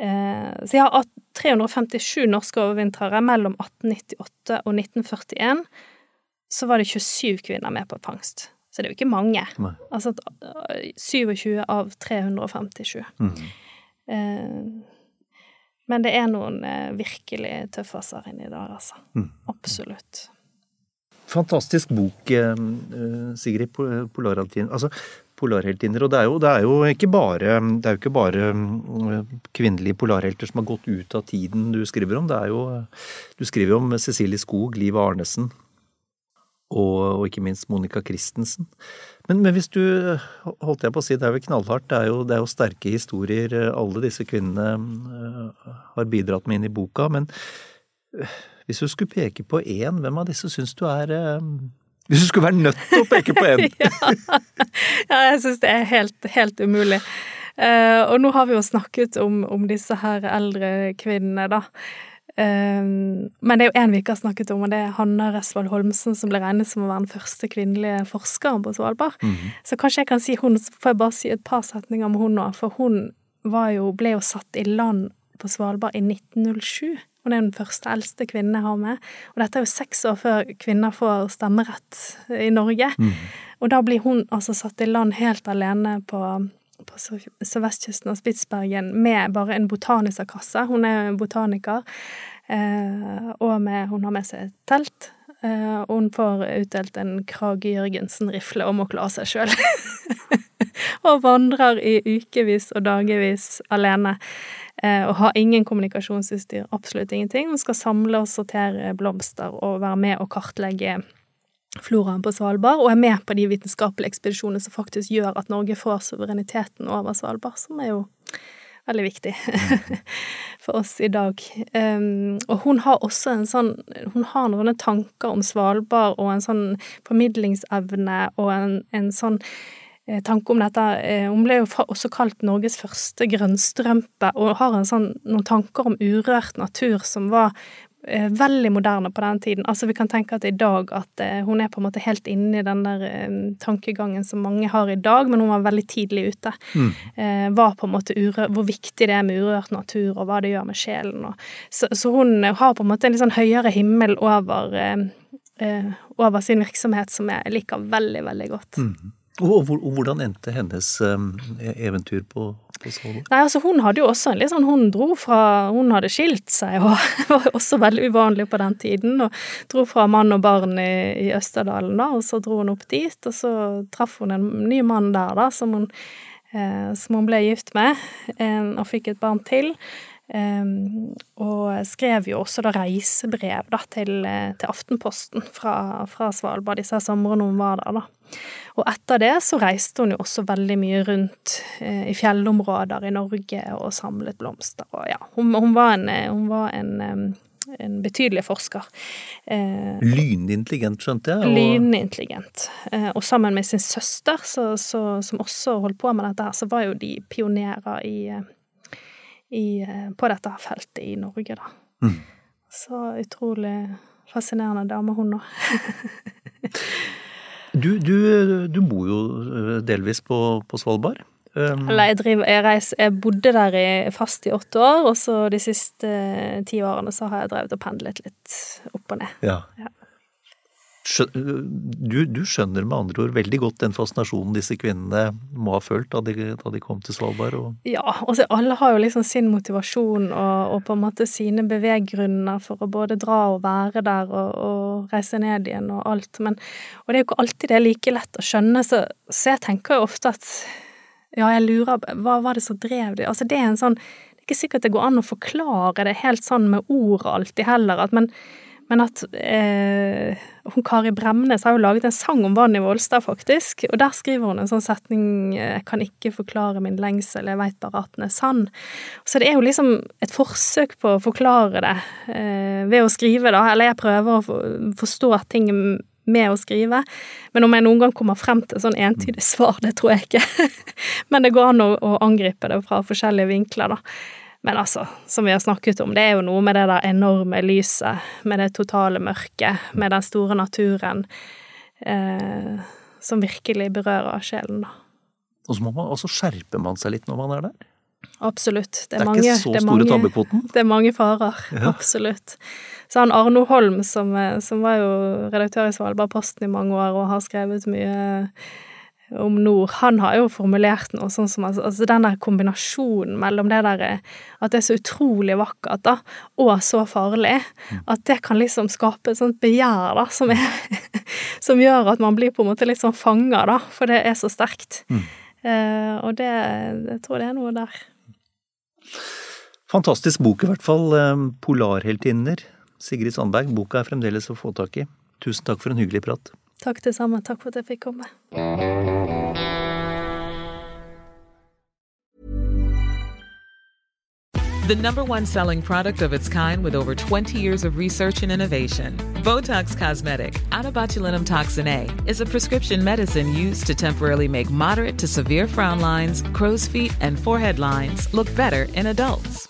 Eh, så jeg har 357 norske overvintrere mellom 1898 og 1941. Så var det 27 kvinner med på fangst. Så det er jo ikke mange. Nei. Altså 27 eh, av 357. Mm. Eh, men det er noen virkelig tøffaser inni der, altså. Mm. Absolutt. Fantastisk bok, Sigrid Polaraltin. Altså, polarheltinner. Og det er, jo, det er jo ikke bare, det er jo ikke bare mm, kvinnelige polarhelter som har gått ut av tiden du skriver om. Det er jo, du skriver om Cecilie Skog, Liv Arnesen og, og ikke minst Monica Christensen. Men, men, hvis du holdt jeg på å si, det er jo knallhardt. Det er jo, det er jo sterke historier alle disse kvinnene mm, har bidratt med inn i boka. Men hvis du skulle peke på én, hvem av disse syns du er hvis du skulle være nødt til å peke på én! ja. ja. jeg syns det er helt, helt umulig. Uh, og nå har vi jo snakket om, om disse her eldre kvinnene, da. Uh, men det er jo én vi ikke har snakket om, og det er Hanna Resvold Holmsen, som ble regnet som å være den første kvinnelige forskeren på Svalbard. Mm -hmm. Så kanskje jeg kan si hun, så får jeg bare si et par setninger om hun nå, for hun jo, ble jo satt i land på Svalbard i 1907. Hun er den første eldste kvinnen jeg har med. Og dette er jo seks år før kvinner får stemmerett i Norge. Mm. Og da blir hun altså satt i land helt alene på, på sørvestkysten av Spitsbergen med bare en botanikerkasse. Hun er botaniker, eh, og med, hun har med seg et telt. Eh, og hun får utdelt en Krage Jørgensen-rifle og må klare seg sjøl. og vandrer i ukevis og dagevis alene. Eh, og har ingen kommunikasjonsutstyr, absolutt ingenting. Hun skal samle og sortere blomster og være med og kartlegge floraen på Svalbard, og er med på de vitenskapelige ekspedisjonene som faktisk gjør at Norge får suvereniteten over Svalbard, som er jo veldig viktig for oss i dag. Um, og hun har også en sånn Hun har noen tanker om Svalbard og en sånn formidlingsevne og en, en sånn tanke om dette. Eh, hun ble jo også kalt Norges første grønnstrømpe, og har sånn, noen tanker om urørt natur som var eh, veldig moderne på den tiden. Altså Vi kan tenke at i dag at hun er på en måte helt inne i den der tankegangen som mange har i dag, men hun var veldig tidlig ute. Mm. var på en måte urør, Hvor viktig det er med urørt natur, og hva det gjør med sjelen. Så, så, hun har på en måte en litt sånn høyere himmel over, over sin virksomhet, som jeg liker veldig, veldig godt. Mm. Og, hvordan endte hennes eventyr på, på Svalbard? Nei, altså Hun hadde jo også en litt sånn Hun dro fra Hun hadde skilt seg, og var også veldig uvanlig på den tiden. Og dro fra mann og barn i, i Østerdalen, da, og så dro hun opp dit. Og så traff hun en ny mann der, da, som hun, eh, som hun ble gift med, eh, og fikk et barn til. Um, og skrev jo også da reisebrev da, til, eh, til Aftenposten fra, fra Svalbard disse somrene hun var der. da. Og etter det så reiste hun jo også veldig mye rundt eh, i fjellområder i Norge og samlet blomster. Og ja, hun, hun var en, eh, hun var en, en betydelig forsker. Eh, Lynintelligent, skjønte jeg. og- Lynintelligent. Eh, og sammen med sin søster, så, så, som også holdt på med dette her, så var jo de pionerer i, eh, i, eh, på dette feltet i Norge, da. Mm. Så utrolig fascinerende dame, hun òg. Du, du, du bor jo eh, delvis på, på Svalbard. Um, Eller jeg, driver, jeg, reiser, jeg bodde der i, fast i åtte år, og så de siste eh, ti årene så har jeg drevet og pendlet litt opp og ned. ja. Ja. Du, du skjønner med andre ord veldig godt den fascinasjonen disse kvinnene må ha følt da de, da de kom til Svalbard. Og, Ja, altså alle har jo liksom sin motivasjon og, og på en måte sine beveggrunner for å både dra og være der og, og reise ned igjen og alt, men Og det er jo ikke alltid det er like lett å skjønne, så, så jeg tenker jo ofte at ja, jeg lurer Hva var det som drev det? Altså, det er en sånn Det er ikke sikkert det går an å forklare det helt sånn med ord alltid heller, at, men, men at eh, hun Kari Bremnes har jo laget en sang om vann i Volstad, faktisk, og der skriver hun en sånn setning eh, 'Jeg kan ikke forklare min lengsel, jeg veit bare at den er sann'. Så det er jo liksom et forsøk på å forklare det eh, ved å skrive, da, eller jeg prøver å forstå ting med å skrive, men om jeg noen gang kommer frem til sånn entydig svar, det tror jeg ikke. men det går an å, å angripe det fra forskjellige vinkler, da. Men altså, som vi har snakket om, det er jo noe med det der enorme lyset, med det totale mørket, med den store naturen, eh, som virkelig berører sjelen, da. og så må man, også skjerper man seg litt når man er der. Absolutt. Det er ikke så store tabbekvoten. Det er mange farer. Ja. Absolutt. Så han Arno Holm, som, eh, som var jo redaktør i Svalbardposten i mange år og har skrevet mye om nord, han har jo formulert noe sånn som altså, altså den der kombinasjonen mellom det der eh, at det er så utrolig vakkert, da, og så farlig, at det kan liksom skape et sånt begjær, da, som er Som gjør at man blir på en måte litt sånn fanga, da, for det er så sterkt. Eh, og det Jeg tror det er noe der. Fantastisk bok i hvert fall. eh, 'Polarheltinner'. Sigrid Sandberg. Boka er fremdeles å få tak i. Tusen takk for en hyggelig prat. Takk det samme. Takk for at jeg fikk komme. The number one selling product of its kind with over 20 years of research and innovation. Botox Cosmetic, botulinum toxin A, is a prescription medicine used to temporarily make moderate to severe frown lines, crow's feet, and forehead lines look better in adults.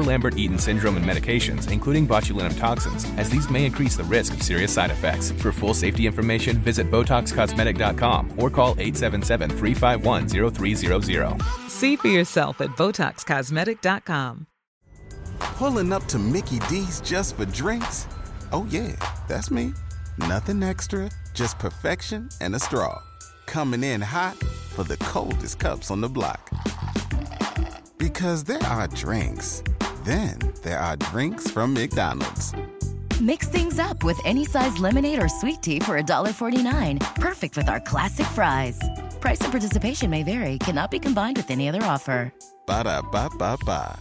Lambert Eaton syndrome and medications, including botulinum toxins, as these may increase the risk of serious side effects. For full safety information, visit BotoxCosmetic.com or call 877 351 0300. See for yourself at BotoxCosmetic.com. Pulling up to Mickey D's just for drinks? Oh, yeah, that's me. Nothing extra, just perfection and a straw. Coming in hot for the coldest cups on the block. Because there are drinks, then there are drinks from McDonald's. Mix things up with any size lemonade or sweet tea for $1.49. Perfect with our classic fries. Price and participation may vary, cannot be combined with any other offer. Ba da ba ba ba.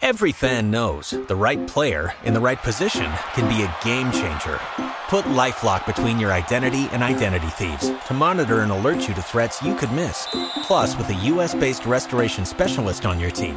Every fan knows the right player in the right position can be a game changer. Put LifeLock between your identity and identity thieves to monitor and alert you to threats you could miss. Plus, with a US-based restoration specialist on your team,